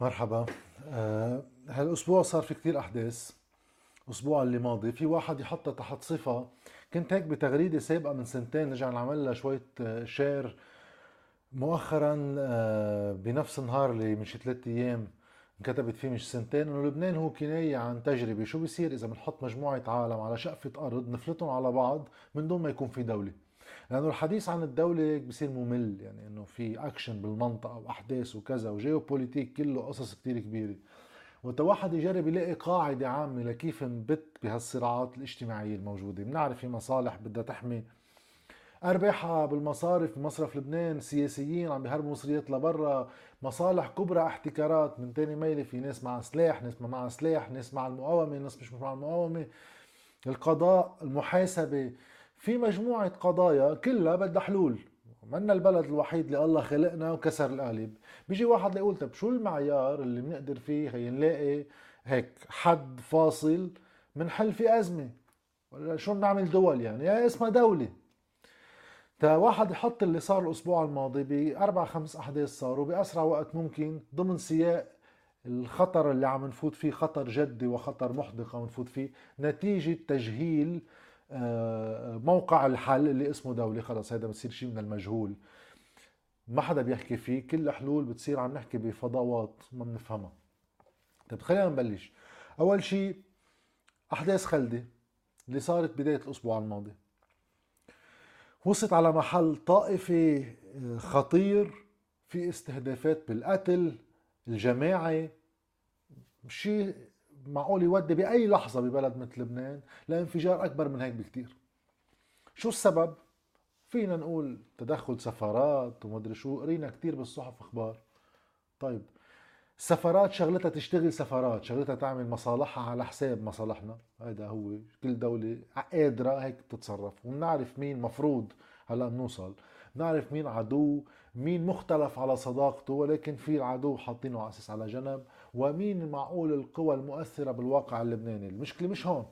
مرحبا. آه هالأسبوع صار في كتير أحداث. الأسبوع اللي ماضي في واحد يحطها تحت صفة. كنت هيك بتغريدة سابقة من سنتين رجع نعمل لها شوية آه، share مؤخرا آه بنفس النهار اللي من شي ثلاث أيام انكتبت فيه مش سنتين إنه لبنان هو كناية عن تجربة. شو بيصير إذا بنحط مجموعة عالم على شقفة أرض نفلتهم على بعض من دون ما يكون في دولة؟ لأنه الحديث عن الدولة بصير ممل يعني إنه في اكشن بالمنطقة وأحداث وكذا وجيوبوليتيك كله قصص كتير كبيرة. وقت واحد يجرب يلاقي قاعدة عامة لكيف نبت بهالصراعات الاجتماعية الموجودة. بنعرف في مصالح بدها تحمي أرباحها بالمصارف بمصرف لبنان سياسيين عم بيهربوا مصريات لبرا مصالح كبرى احتكارات من تاني ميلة في ناس مع سلاح ناس ما مع سلاح ناس مع المقاومة ناس مش مع المقاومة. القضاء المحاسبة في مجموعة قضايا كلها بدها حلول. منا البلد الوحيد اللي الله خلقنا وكسر القالب. بيجي واحد ليقول طب شو المعيار اللي بنقدر فيه هي نلاقي هيك حد فاصل حل في أزمة؟ ولا شو بنعمل دول يعني؟ يا اسمها دولة. تا واحد يحط اللي صار الأسبوع الماضي بأربع خمس أحداث صاروا بأسرع وقت ممكن ضمن سياق الخطر اللي عم نفوت فيه خطر جدي وخطر محدق عم نفوت فيه. نتيجة تجهيل موقع الحل اللي اسمه دولة خلص هذا بصير شيء من المجهول. ما حدا بيحكي فيه كل حلول بتصير عم نحكي بفضاوات ما بنفهمها. طيب خلينا نبلش. أول شيء أحداث خلدة اللي صارت بداية الأسبوع الماضي. وصلت على محل طائفي آه، خطير في استهدافات بالقتل الجماعي. شيء معقول يودي بأي لحظة ببلد مثل لبنان لانفجار أكبر من هيك بكتير. شو السبب؟ فينا نقول تدخل سفارات ومدري شو قرينا كتير بالصحف أخبار. طيب السفارات شغلتها تشتغل سفارات شغلتها تعمل مصالحها على حساب مصالحنا. هذا هو كل دولة قادرة هيك تتصرف. وبنعرف مين مفروض هلأ بنوصل نعرف مين عدو مين مختلف على صداقته ولكن في العدو حاطينه على أساس على جنب. ومين معقول القوى المؤثرة بالواقع اللبناني؟ المشكلة مش هون.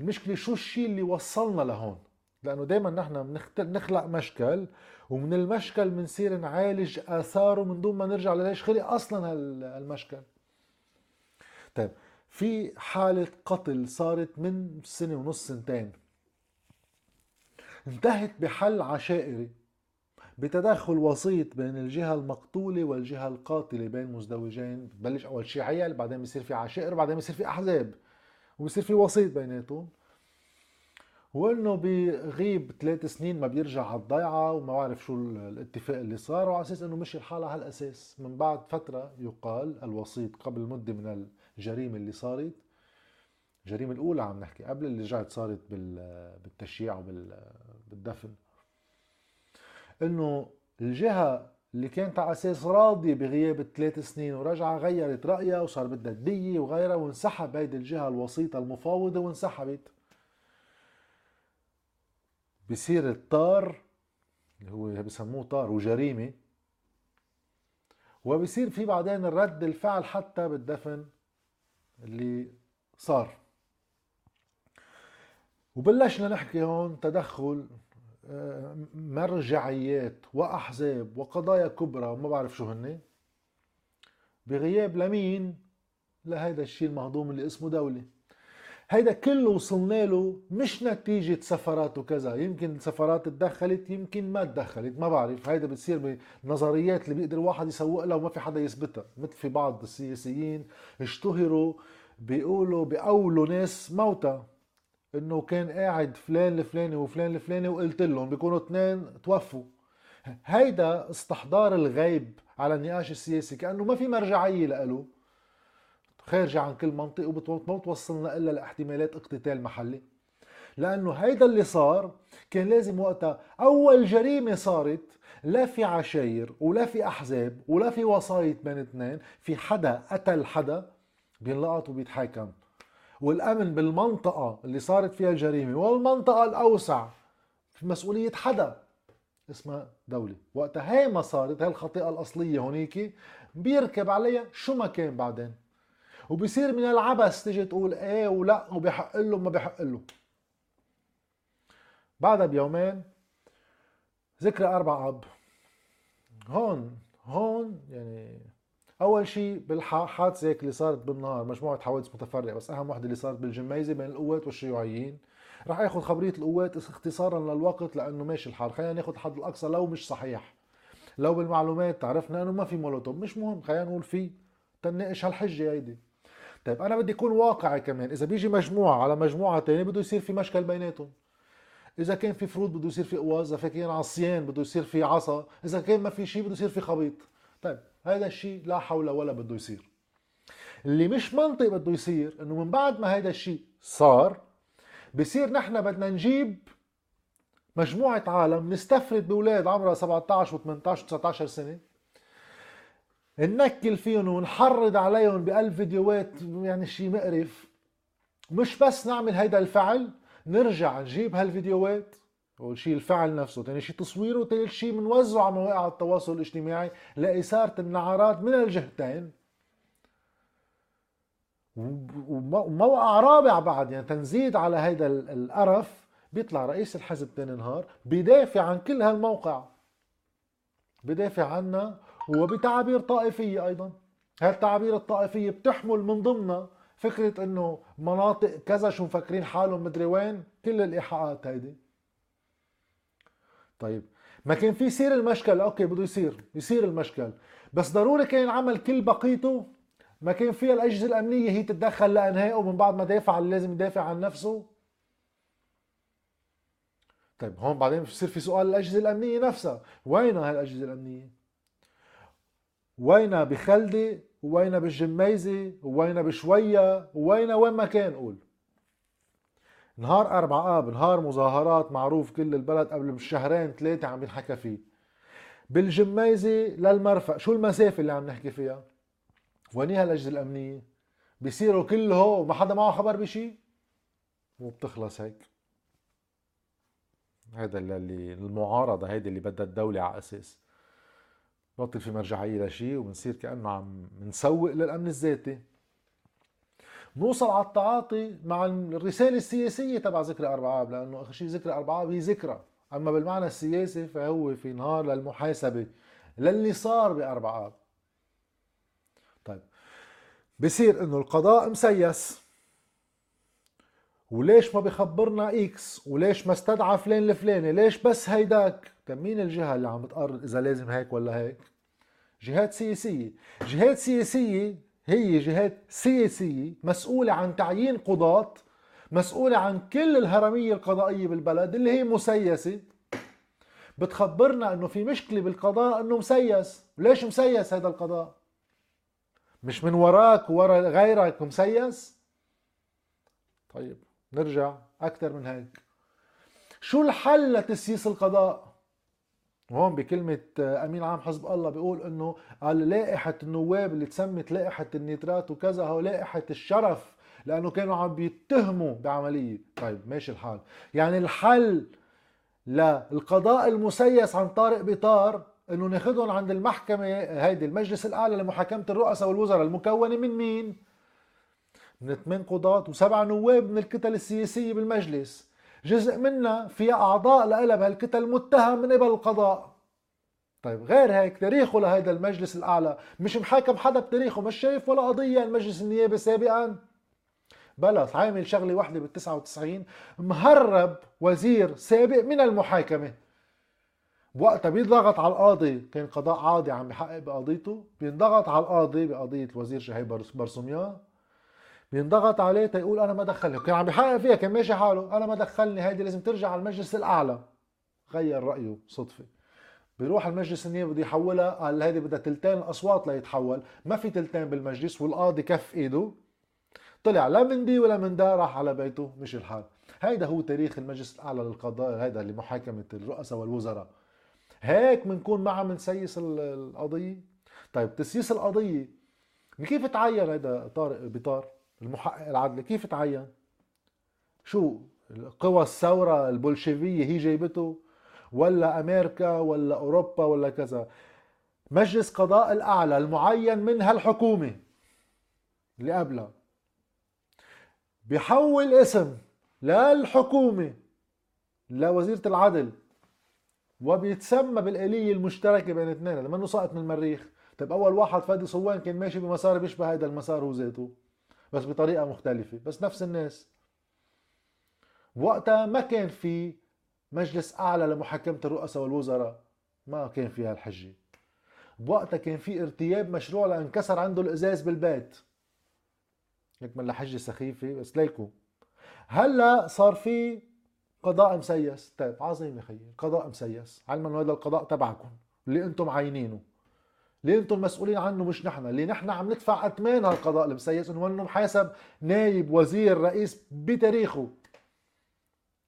المشكلة شو الشيء اللي وصلنا لهون؟ لأنه دايما نحن بنخلق مشكل ومن المشكل بنصير نعالج آثاره من دون ما نرجع ليش خلق أصلا هالمشكل. طيب في حالة قتل صارت من سنة ونص سنتين. انتهت بحل عشائري. بتدخل وسيط بين الجهة المقتولة والجهة القاتلة بين مزدوجين. ببلش أول شيء عيال بعدين بصير في عشائر بعدين بصير في أحزاب وبصير في وسيط بيناتهم. وانه بغيب ثلاث سنين ما بيرجع على الضيعه وما بعرف شو الاتفاق اللي صار وعلى أساس إنه مشي الحال على هالأساس. من بعد فترة يقال الوسيط قبل مدة من الجريمة اللي صارت الجريمة الأولى عم نحكي قبل اللي رجعت صارت بالتشييع وبالدفن إنه الجهة اللي كانت على أساس راضية بغياب الثلاث سنين ورجعت غيرت رأيها وصار بدها الديه وغيرها وانسحب هيدي الجهة الوسيطة المفاوضة وانسحبت. بصير الطار اللي هو بسموه طار وجريمة. وبصير في بعدين الرد الفعل حتى بالدفن اللي صار. وبلشنا نحكي هون تدخل مرجعيات وأحزاب وقضايا كبرى وما بعرف شو هن بغياب لمين؟ لهيدا الشيء المهضوم اللي اسمه دولة. هيدا كله وصلنا له مش نتيجة سفرات وكذا. يمكن السفرات تدخلت يمكن ما تدخلت ما بعرف. هيدا بتصير بنظريات اللي بيقدر الواحد يسوق لها وما في حدا يثبتها. مثل في بعض السياسيين اشتهروا بيقولوا بيقولوا ناس موتى. إنه كان قاعد فلان الفلاني وفلان الفلاني وقلت لهم بيكونوا اثنين توفوا. هيدا استحضار الغيب على النقاش السياسي كأنه ما في مرجعية له خارجة عن كل منطق وما بتوصلنا إلا لاحتمالات اقتتال محلي. لأنه هيدا اللي صار كان لازم وقتها أول جريمة صارت لا في عشاير ولا في أحزاب ولا في وسايط بين اثنين في حدا قتل حدا بينلقط وبيتحاكم. والأمن بالمنطقة اللي صارت فيها الجريمة والمنطقة الأوسع في مسؤولية حدا اسمها دولة. وقتها هي ما صارت هاي الخطيئة الأصلية هونيك بيركب عليها شو ما كان بعدين. وبصير من العبث تيجي تقول إيه ولا وبحق له وما بحق له. بعدها بيومين ذكرى أربع أب. هون هون يعني أول شيء بالحادثه اللي صارت بالنهار مجموعة حوادث متفرقة بس أهم وحدة اللي صارت بالجميزة بين القوات والشيوعيين. رح آخذ خبرية القوات اختصارا للوقت لأنه ماشي الحال. خلينا ناخذ الحد الأقصى لو مش صحيح. لو بالمعلومات عرفنا إنه ما في مولوتوب. مش مهم خلينا نقول في تناقش هالحجة هيدي. طيب أنا بدي أكون واقعي كمان. إذا بيجي مجموعة على مجموعة ثانية بده يصير في مشكل بيناتهم. إذا كان في فروض بده يصير في قواز. إذا كان عصيان بده يصير في عصا. إذا كان ما في شيء بده يصير في خبيط. طيب هذا الشيء لا حول ولا بده يصير. اللي مش منطق بده يصير إنه من بعد ما هذا الشيء صار بصير نحن بدنا نجيب مجموعة عالم نستفرد بأولاد عمرها 17 و18 و19 سنة ننكل فيهم ونحرض عليهم بألف فيديوهات يعني شيء مقرف. مش بس نعمل هيدا الفعل نرجع نجيب هالفيديوهات. اول شيء الفعل نفسه ثاني شيء تصويره وثالث شيء بنوزعه على مواقع التواصل الاجتماعي لإثارة النعرات من الجهتين. وموقع رابع بعد يعني تنزيد على هيدا القرف بيطلع رئيس الحزب ثاني نهار بيدافع عن كل هالموقع. بدافع عنا وبتعابير طائفية أيضا. هالتعابير الطائفية بتحمل من ضمنها فكرة إنه مناطق كذا شو مفكرين حالهم مدري وين كل الإيحاءات هيدي. طيب. ما كان في يصير المشكل. أوكي بده يصير يصير المشكل. بس ضروري كان عمل كل بقيته. ما كان فيها الأجهزة الأمنية هي تتدخل لانهائه من بعد ما دافع اللي لازم يدافع عن نفسه. طيب هون بعدين بصير في سؤال الأجهزة الأمنية نفسها. وينها هالأجهزة الأمنية؟ وينها بخلدي وينها بالجميزة؟ وينها بشوية؟ وينها وين ما كان؟ قول. نهار أربعة آب نهار مظاهرات معروف كل البلد قبل بشهرين ثلاثة عم ينحكى فيه. بالجميزة للمرفق شو المسافة اللي عم نحكي فيها؟ وينيها الأجهزة الأمنية؟ بيصيروا كله وما حدا معه خبر بشي؟ وبتخلص هيك. هذا اللي المعارضة هيدي اللي بدها الدولة على أساس. بطل في مرجعية لشيء وبنصير كأنه عم نسوق للأمن الذاتي. نوصل على التعاطي مع الرسالة السياسية تبع ذكرى أربعة آب لأنه آخر شيء ذكرى أربعة آب هي ذكرى. أما بالمعنى السياسي فهو في نهار للمحاسبة للي صار بأربعة آب. طيب بصير إنه القضاء مسيس. وليش ما بخبرنا إكس وليش ما استدعى فلان الفلاني ليش بس هيداك؟ طيب مين الجهة اللي عم بتقرر إذا لازم هيك ولا هيك؟ جهات سياسية. جهات سياسية هي جهات سياسية مسؤولة عن تعيين قضاة مسؤولة عن كل الهرمية القضائية بالبلد اللي هي مسيسة. بتخبرنا إنه في مشكلة بالقضاء إنه مسيس. ليش مسيس هذا القضاء؟ مش من وراك وورا غيرك مسيس؟ طيب نرجع أكثر من هيك. شو الحل لتسييس القضاء؟ هون بكلمة أمين عام حزب الله بيقول إنه قال لائحة النواب اللي تسمت لائحة النيترات وكذا هو لائحة الشرف لأنه كانوا عم بيتهموا بعملية. طيب ماشي الحال. يعني الحل للقضاء المسيس عن طارق بطار إنه ناخذهم عند المحكمة هيدي المجلس الأعلى لمحاكمة الرؤساء والوزراء المكونة من مين؟ من ثمان قضاة وسبعة نواب من الكتل السياسية بالمجلس. جزء منها فيها أعضاء لها بهالكتل متهم من قبل القضاء. طيب غير هيك تاريخه لهذا المجلس الأعلى مش محاكم حدا بتاريخه مش شايف ولا قضية المجلس النيابي سابقا. بلا عامل شغلة واحدة بال 99 مهرب وزير سابق من المحاكمة. وقتها بينضغط على القاضي كان قضاء عادي عم بحقق بقضيته بينضغط على القاضي بقضية الوزير شهيب برسوميان بينضغط عليه تيقول أنا ما دخلني. كان عم بيحقق فيها كان ماشي حاله. أنا ما دخلني هيدي لازم ترجع على المجلس الأعلى. غير رأيه صدفه بيروح المجلس النيابي بده يحولها قال هيدي بدها تلتين الأصوات ليتحول. ما في تلتين بالمجلس والقاضي كف إيده. طلع لا من دي ولا من دا راح على بيته مش الحال. هيدا هو تاريخ المجلس الأعلى للقضاء هيدا لمحاكمه الرؤساء والوزراء. هيك بنكون معه بنسيس القضية. طيب تسييس القضية كيف تعين هيدا طارق بطار؟ المحقق العدلي كيف تعين؟ شو؟ قوى الثورة البولشيفية هي جايبته؟ ولا أمريكا ولا أوروبا ولا كذا. مجلس قضاء الأعلى المعين من هالحكومة اللي قبلها. بيحول اسم للحكومة لوزيرة العدل وبيتسمى بالآلية المشتركة بين اثنين. لما انه من المريخ. طيب أول واحد فادي صوان كان ماشي بمسار بيشبه هذا المسار هو ذاته. بس بطريقة مختلفة بس نفس الناس. وقتها ما كان في مجلس أعلى لمحاكمة الرؤساء والوزراء ما كان في هالحجة. بوقتها كان في ارتياب مشروع لانكسر عنده الإزاز بالبيت. هيك من حجة سخيفة بس ليكو. هلأ صار في قضاء مسيس. طيب عظيم يا خيي قضاء مسيس. علما انه هذا القضاء تبعكم اللي أنتم عاينينه اللي أنتم مسؤولين عنه مش نحن؟ اللي نحن عم ندفع اثمان هالقضاء المسيس إنه إنه محاسب نايب وزير رئيس بتاريخه؟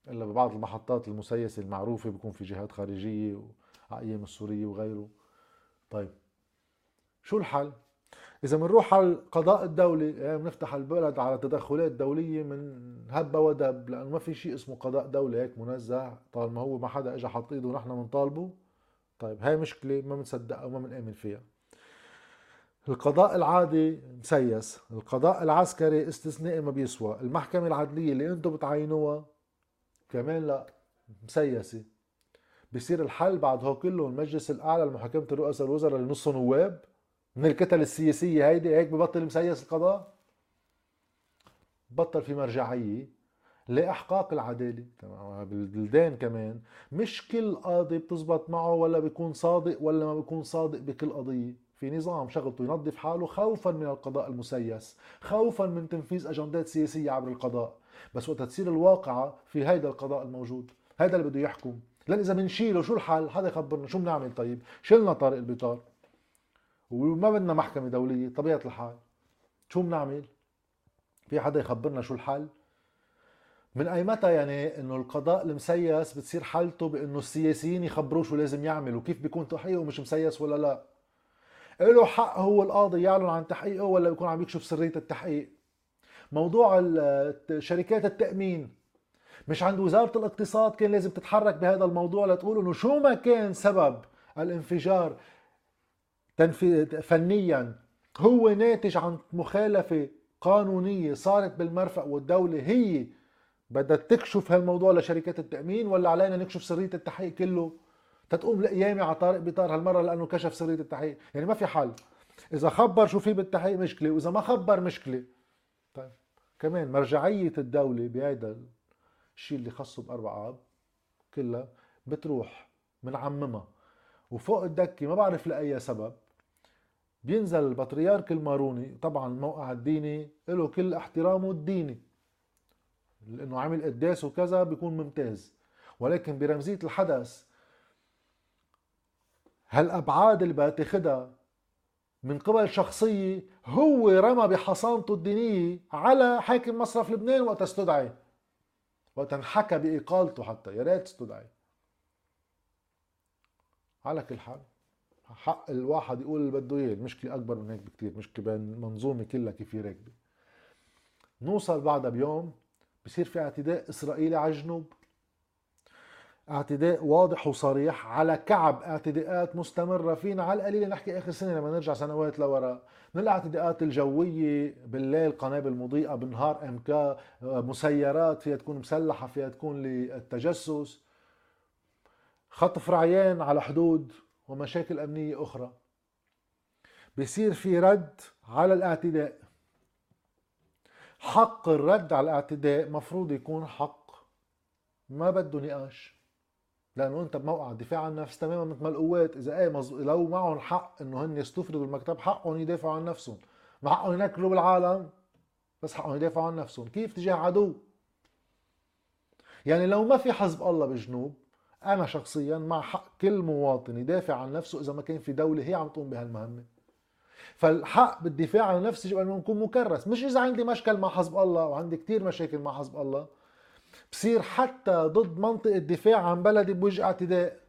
إلا ببعض المحطات المسيسه المعروفة بيكون في جهات خارجية وعقيم السورية وغيره. طيب شو الحل؟ إذا بنروح على القضاء الدولي يعني بنفتح البلد على تدخلات دولية من هبه ودب لأنه ما في شيء اسمه قضاء دولي هيك منزه طالما هو ما حدا اجى حط إيده ونحن بنطالبه طيب هاي مشكلة ما بنصدقها وما بنآمن فيها. القضاء العادي مسيس القضاء العسكري استثنائي ما بيسوى. المحكمة العدلية اللي أنتم بتعينوها كمان لا مسيسة. بصير الحل بعد هو كله المجلس الأعلى لمحاكمة الرؤساء الوزراء اللي نصه نواب من الكتل السياسية هيدي هيك ببطل مسيس القضاء؟ بطل في مرجعية. لإحقاق العدالة. بالبلدان كمان. مش كل قاضي بتزبط معه ولا بيكون صادق ولا ما بيكون صادق بكل قضية. في نظام شغلته ينظف حاله خوفا من القضاء المسيس خوفا من تنفيذ أجندات سياسية عبر القضاء. بس وقت تصير الواقعة في هيدا القضاء الموجود هيدا اللي بده يحكم. لأن إذا بنشيله شو الحل؟ حدا يخبرنا شو بنعمل؟ طيب شلنا طارق البيطار وما بدنا محكمة دولية طبيعة الحال. شو بنعمل؟ في حدا يخبرنا شو الحل؟ من أي متى يعني إنه القضاء المسيس بتصير حالته بإنه السياسيين يخبروه شو لازم يعمل وكيف بيكون تحقيقه مش مسيس ولا لا؟ له حق هو القاضي يعلن عن تحقيقه ولا بيكون عم يكشف سرية التحقيق؟ موضوع شركات التأمين مش عند وزارة الاقتصاد كان لازم تتحرك بهذا الموضوع لتقول إنه شو ما كان سبب الانفجار فنيا هو ناتج عن مخالفة قانونية صارت بالمرفق والدولة هي بدها تكشف هالموضوع لشركات التأمين ولا علينا نكشف سرية التحقيق كله؟ تتقوم القيامة على طارق بطار هالمرة لأنه كشف سرية التحقيق. يعني ما في حل. إذا خبر شو في بالتحقيق مشكلة وإذا ما خبر مشكلة. طيب. كمان مرجعية الدولة بهيدا الشيء اللي خصه بأربع آب كلها بتروح بنعممها وفوق الدكة ما بعرف لأي سبب. بينزل البطريرك الماروني طبعا الموقع الديني له كل احترامه الديني. لأنه عمل قداس وكذا بيكون ممتاز. ولكن برمزية الحدث هالابعاد اللي بدها تاخذها من قبل شخصية هو رمى بحصانته الدينية على حاكم مصرف لبنان وقت استدعي وقت انحكى بإقالته حتى يا ريت استدعي على كل حال حق الواحد يقول اللي بده إياه المشكلة أكبر من هيك بكثير مشكلة بين المنظومه كلها كيف هي راكبة. نوصل بعدها بيوم بصير في اعتداء إسرائيلي على الجنوب. اعتداء واضح وصريح على كعب اعتداءات مستمرة فينا على القليل. نحكي آخر سنة لما نرجع سنوات لورا. من الاعتداءات الجوية بالليل قنابل مضيئة بالنهار أمكا مسيرات فيها تكون مسلحة فيها تكون للتجسس. خطف رعيان على حدود ومشاكل أمنية أخرى. بصير في رد على الاعتداء. حق الرد على الاعتداء مفروض يكون حق. ما بده نقاش. لأنه انت بموقع الدفاع عن النفس تماما مثل ما القوات إذا إيه مز... لو معهم حق إنه هن يستفردوا المكتب حقهم يدافعوا عن نفسهم. ما حقهم ينكروا بالعالم بس حقهم يدافعوا عن نفسهم. كيف تجاه عدو؟ يعني لو ما في حزب الله بالجنوب أنا شخصيا مع حق كل مواطن يدافع عن نفسه إذا ما كان في دولة هي عم تقوم بهالمهمة. فالحق بالدفاع عن نفسي ان يكون مكرس. مش إذا عندي مشكل مع حزب الله وعندي كتير مشاكل مع حزب الله بصير حتى ضد منطقة دفاع عن بلدي بوجه اعتداء.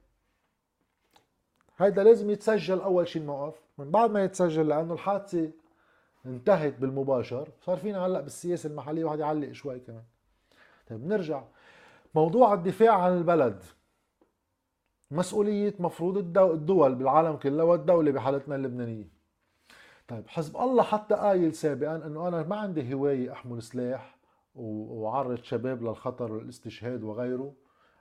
هيدا لازم يتسجل أول شيء الموقف. من بعد ما يتسجل لأنه الحادثة انتهت بالمباشر. صار فينا هلأ بالسياسة المحلية واحد يعلق شوي كمان. طيب نرجع. موضوع الدفاع عن البلد. مسؤولية مفروض الدول بالعالم كله والدولة بحالتنا اللبنانية. طيب حزب الله حتى قايل سابقا إنه أنا ما عندي هواية أحمل سلاح وعرض شباب للخطر والاستشهاد وغيره.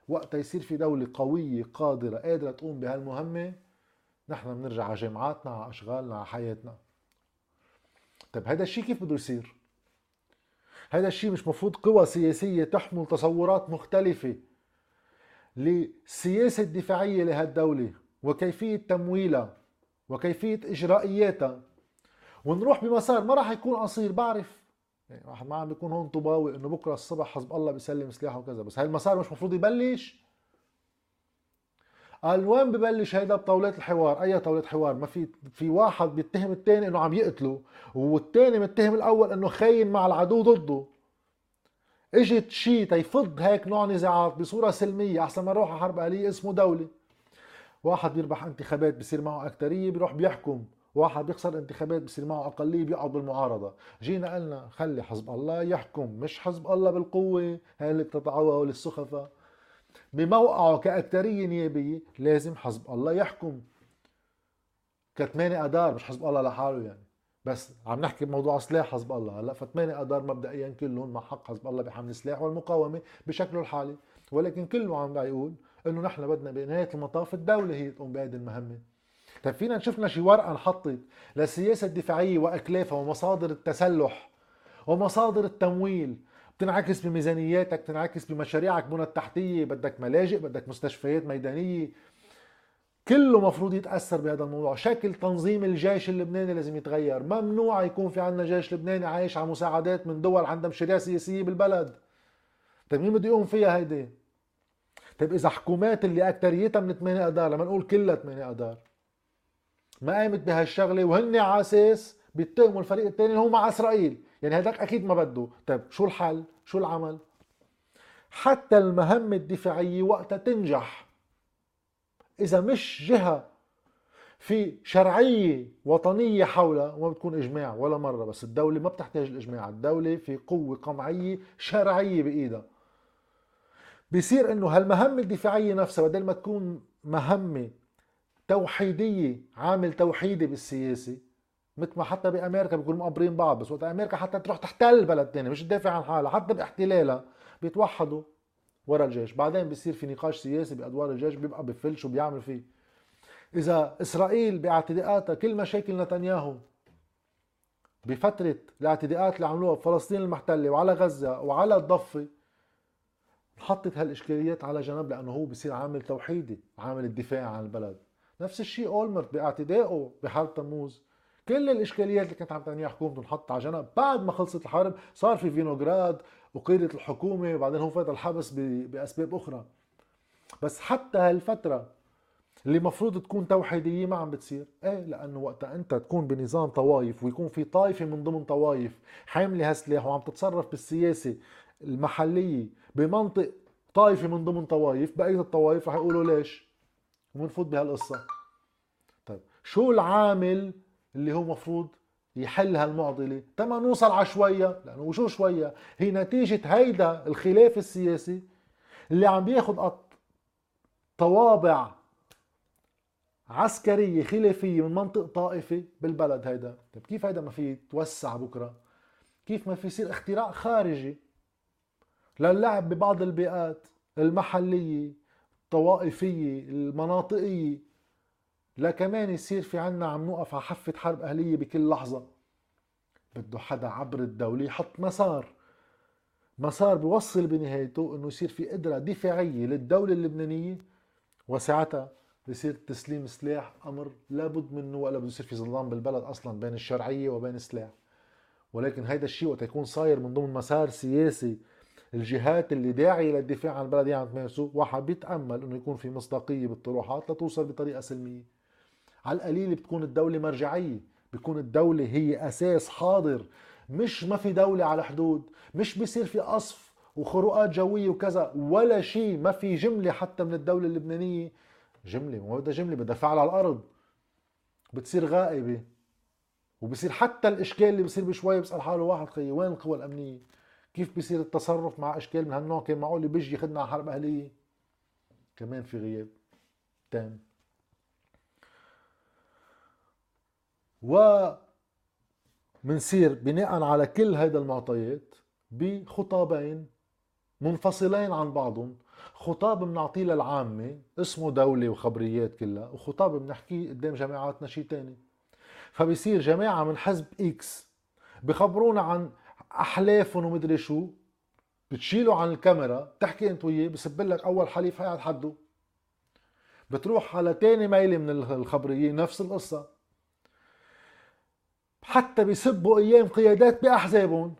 وقتها يصير في دولة قوية قادرة قادرة تقوم بهالمهمة نحن بنرجع على جامعاتنا على أشغالنا على حياتنا. طيب هذا الشيء كيف بده يصير؟ هذا الشيء مش مفروض قوى سياسية تحمل تصورات مختلفة للسياسة الدفاعية لهالدولة وكيفية تمويلها وكيفية إجرائياتها. ونروح بمسار ما راح يكون قصير بعرف. يعني واحد ما عم بيكون هون طوباوي إنه بكرة الصبح حزب الله بيسلم سلاحه وكذا. بس هاي المسار مش مفروض يبلش. قال وين ببلش هيدا بطاولات الحوار؟ أي طاولة حوار؟ ما في في واحد بيتهم الثاني إنه عم يقتله والثاني متهم الأول إنه خاين مع العدو ضده. إجت شيء تيفض هيك نوع نزاعات بصورة سلمية أحسن ما نروح على حرب اهلية اسمه دولة. واحد بيربح انتخابات بصير معه أكترية بيروح بيحكم. واحد بيخسر انتخابات بصير معه اقليه بيقعد بالمعارضه جينا قلنا خلي حزب الله يحكم مش حزب الله بالقوة هاي اللي بتتعوه للسخفاء بموقعه كأكترية نيابية لازم حزب الله يحكم. كثمانية أدار مش حزب الله لحاله يعني. بس عم نحكي بموضوع سلاح حزب الله. هلأ فثمانية أدار مبدئيا كلهم مع حق حزب الله بحمل السلاح والمقاومة بشكله الحالي. ولكن كله عم يقول إنه نحن بدنا بنهاية المطاف الدولة هي تقوم بهذه المهمة. طيب فينا شفنا شي ورقة انحطت للسياسة الدفاعية وأكلافها ومصادر التسلح ومصادر التمويل. بتنعكس بميزانياتك بتنعكس بمشاريعك بنى التحتية بدك ملاجئ بدك مستشفيات ميدانية. كله مفروض يتأثر بهذا الموضوع. شكل تنظيم الجيش اللبناني لازم يتغير. ممنوع يكون في عندنا جيش لبناني عايش على مساعدات من دول عندها مشاريع سياسية بالبلد. طيب مين بده يقوم فيها هيدي؟ طيب إذا حكومات اللي أكتريتها من 8 آذار لما نقول كلها 8 آذار ما قامت بهالشغلة وهن على أساس بيتهموا الفريق الثاني اللي هو مع إسرائيل. يعني هذاك أكيد ما بده. طيب شو الحل؟ شو العمل؟ حتى المهمة الدفاعية وقتها تنجح. إذا مش جهة في شرعية وطنية حولها وما بتكون إجماع ولا مرة بس الدولة ما بتحتاج الإجماع. الدولة في قوة قمعية شرعية بإيدها. بصير إنه هالمهمة الدفاعية نفسها بدل ما تكون مهمة توحيدية عامل توحيدي بالسياسة مثل ما حتى بأمريكا بيكونوا مقبرين بعض بس وقت أمريكا حتى تروح تحتل بلد تاني مش تدافع عن حالها حتى باحتلالها بيتوحدوا ورا الجيش. بعدين بيصير في نقاش سياسي بأدوار الجيش بيبقى بفل شو بيعمل فيه. إذا إسرائيل باعتداءاتها كل مشاكل نتنياهو بفترة الاعتداءات اللي عملوها بفلسطين المحتلة وعلى غزة وعلى الضفة حطت هالإشكاليات على جنب لأنه هو بصير عامل توحيدي عامل الدفاع عن البلد. نفس الشيء اولمرت باعتدائه بحرب تموز. كل الإشكاليات اللي كانت عم تعملها حكومته انحط على جنب. بعد ما خلصت الحرب صار في فينوغراد وقيدت الحكومة وبعدين هو فات الحبس بأسباب أخرى. بس حتى هالفترة اللي مفروض تكون توحيدية ما عم بتصير. إيه؟ لأنه وقتها أنت تكون بنظام طوائف ويكون في طائفة من ضمن طوائف حاملة هالسلاح وعم تتصرف بالسياسة المحلية بمنطق طائفة من ضمن طوائف بقية الطوائف رح يقولوا ليش؟ وبنفوت بهالقصة. طيب شو العامل اللي هو مفروض يحل هالمعضلة؟ تما نوصل على شوية لأنه وشو شوية؟ هي نتيجة هيدا الخلاف السياسي اللي عم بياخد طوابع عسكرية خلافية من منطق طائفي بالبلد هيدا. طيب كيف هيدا ما في يتوسع بكرة؟ كيف ما في يصير اختراع خارجي للعب ببعض البيئات المحلية؟ الطوائفية المناطقية لا كمان يصير في عنا عم نوقف على حفة حرب أهلية بكل لحظة. بده حدا عبر الدولة يحط مسار. مسار بيوصل بنهايته إنه يصير في قدرة دفاعية للدولة اللبنانية. وساعتها بصير تسليم سلاح أمر لابد منه ولا بده يصير في ظلام بالبلد أصلا بين الشرعية وبين السلاح. ولكن هيدا الشيء وقت يكون صاير من ضمن مسار سياسي الجهات اللي داعية للدفاع عن البلد عم تمارسه واحد بيتأمل إنه يكون في مصداقية بالطروحات لتوصل بطريقة سلمية. على القليل بتكون الدولة مرجعية بتكون الدولة هي أساس حاضر. مش ما في دولة على حدود مش بيصير في قصف وخروقات جوية وكذا ولا شيء ما في جملة حتى من الدولة اللبنانية. جملة ما بدها جملة بدها فعل على الأرض. بتصير غائبة وبصير حتى الإشكال اللي بصير بشوي بيسأل حاله واحد خيي وين القوى الأمنية؟ كيف بيصير التصرف مع أشكال من هالنوع؟ كان معقول بيجي ياخذنا على حرب أهلية؟ كمان في غياب تام. و منصير بناء على كل هيدا المعطيات بخطابين منفصلين عن بعضهم. خطاب بنعطيه للعامة اسمه دولة وخبريات كلها وخطاب بنحكيه قدام جماعاتنا شيء تاني. فبصير جماعة من حزب إكس بخبرونا عن أحلافهم ومدري شو. بتشيله عن الكاميرا. تحكي أنت وياه بسب لك أول حليف هي على حده. بتروح على تاني ميلة من الخبريين نفس القصة. حتى بيسبوا أيام قيادات بأحزابهم.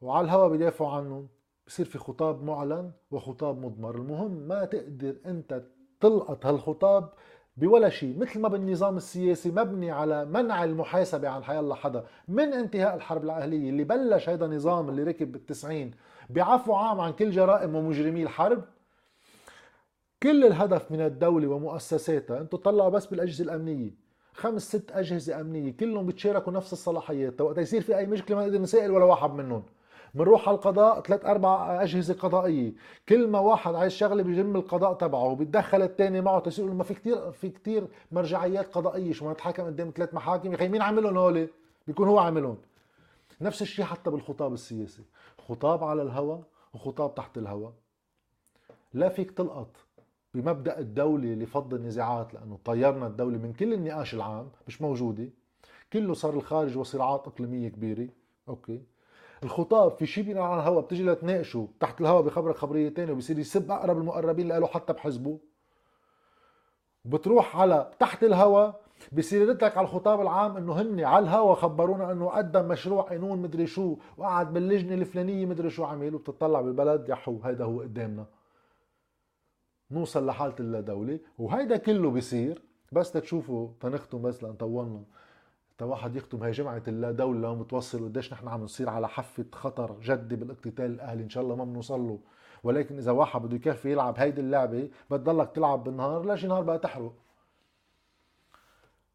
وعلى الهوا بيدافعوا عنهم. بصير في خطاب معلن وخطاب مضمر. المهم ما تقدر أنت تلقط هالخطاب بولا شيء مثل ما بالنظام السياسي مبني على منع المحاسبة عن حيالله حدا من انتهاء الحرب الأهلية اللي بلش هيدا النظام اللي ركب بالتسعين بعفو عام عن كل جرائم ومجرمي الحرب؟ كل الهدف من الدولة ومؤسساتها أنتم طلعوا بس بالأجهزة الأمنية. خمس ست أجهزة أمنية كلهم بيتشاركوا نفس الصلاحيات. وقت يصير في أي مشكلة ما نقدر نسائل ولا واحد منهم. بنروح على القضاء ثلاث أربع أجهزة قضائية. كل ما واحد عايز شغلة بيجم القضاء تبعه وبيتدخل الثاني معه تصير ما في كثير في كثير مرجعيات قضائية شو ما نتحاكم قدام ثلاث محاكم. يا مين عاملهم هول؟ بيكون هو عاملهم. نفس الشيء حتى بالخطاب السياسي. خطاب على الهوى وخطاب تحت الهوى لا فيك تلقط بمبدأ الدولة لفض النزاعات لأنه طيرنا الدولة من كل النقاش العام مش موجودة. كله صار الخارج وصراعات إقليمية كبيرة. أوكي. الخطاب في شيء بينقال على الهواء بتجي لتناقشه تحت الهواء بخبرك خبرية ثانية وبصير يسب أقرب المقربين له حتى بحزبه. بتروح على تحت الهواء بصير لك على الخطاب العام إنه هن على الهوا خبرونا إنه قدم مشروع قانون مدري شو وقعد باللجنة الفلانية مدري شو عمل وبتطلع بالبلد يحو هيدا هو قدامنا. نوصل لحالة اللا وهيدا كله بيصير بس تشوفوا تنختم بس لأن طولنا. واحد يختم هي جمعة اللا دولة ومتوصل قديش نحن عم نصير على حافة خطر جدي بالاقتتال الأهلي إن شاء الله ما بنوصل له. ولكن إذا واحد بده يكفي يلعب هيدي اللعبة بتضلك تلعب بالنهار لا شي نهار بقى تحرق؟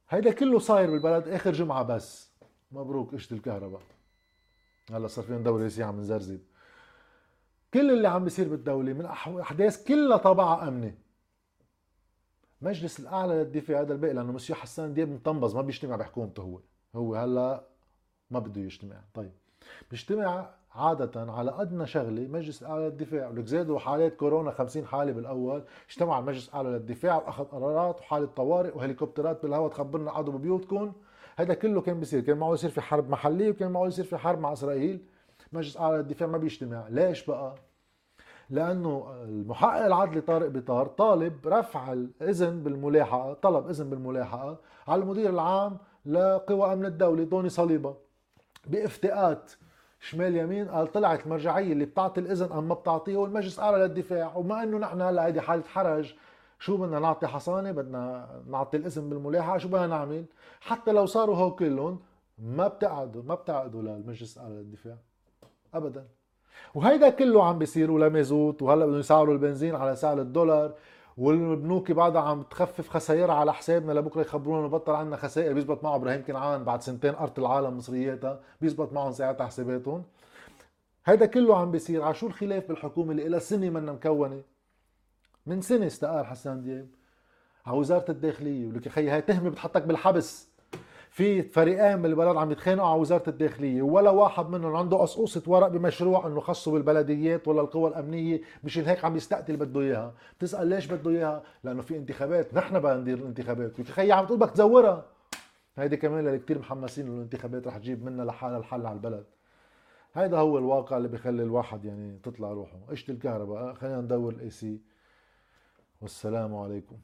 هيدا كله صاير بالبلد آخر جمعة بس. مبروك قشة الكهرباء. هلا صار فينا دوري سي عم نزرزب كل اللي عم بيصير بالدولة من أحداث كلها طابعها أمني. مجلس الأعلى للدفاع هذا الباقي لأنه مسيو حسان دياب مطنبز ما بيجتمع بحكومته هو. هو هلأ ما بده يجتمع. طيب. بيجتمع عادة على أدنى شغلة مجلس الأعلى للدفاع. ولك زادوا حالات كورونا 50 حالة بالأول. اجتمع المجلس الأعلى للدفاع وأخذ قرارات وحالة طوارئ وهليكوبترات بالهواء تخبرنا قعدوا ببيوتكم هذا كله كان بيصير. كان معه يصير في حرب محلية وكان معه يصير في حرب مع إسرائيل. مجلس الأعلى للدفاع ما بيجتمع. ليش بقى؟ لأنه المحقق العدلي طارق بطار طالب رفع الإذن بالملاحقة طلب إذن بالملاحقة على المدير العام لقوى أمن الدولة دوني صليبة. بافتئات شمال يمين قال طلعت المرجعية اللي بتعطي الإذن أم ما بتعطيه والمجلس اعلى للدفاع. وما إنه نحن هلأ هيدي حالة حرج شو بدنا نعطي حصانة؟ بدنا نعطي الإذن بالملاحقة شو بدنا نعمل؟ حتى لو صاروا هو كلهم ما بتقعدوا ما بتقعدوا للمجلس الاعلى للدفاع. ابدا. وهيدا كله عم بيصير ولا مازوت وهلأ بدهم يسعروا البنزين على سعر الدولار والبنوك بعدها عم تخفف خسائرها على حسابنا لبكرة يخبرونا بطل عندنا خسائر بيزبط معه إبراهيم كنعان بعد سنتين أرض العالم مصرياتها بيزبط معهم ساعتها حساباتهم. هيدا كله عم بيصير. على شو الخلاف بالحكومة اللي لها سنة منا مكونة؟ من سنة استقال حسان دياب. على وزارة الداخلية. ولك يا خيي هاي تهمة بتحطك بالحبس. في فريقين بالبلد عم يتخانقوا على وزارة الداخلية ولا واحد منهم عنده قصقوصه ورق بمشروع إنه خصه بالبلديات ولا القوى الأمنية مشان هيك عم يستقتل بده إياها. بتسأل ليش بده إياها؟ لأنه في انتخابات نحن بدنا ندير الانتخابات. خيي عم تقول بدك تزورها. هيدي كمان اللي كثير محمسين إنه الانتخابات رح تجيب منا لحالها الحل على البلد. هيدا هو الواقع اللي بخلي الواحد يعني تطلع روحه. إجت الكهرباء خلينا ندور ال AC والسلام عليكم.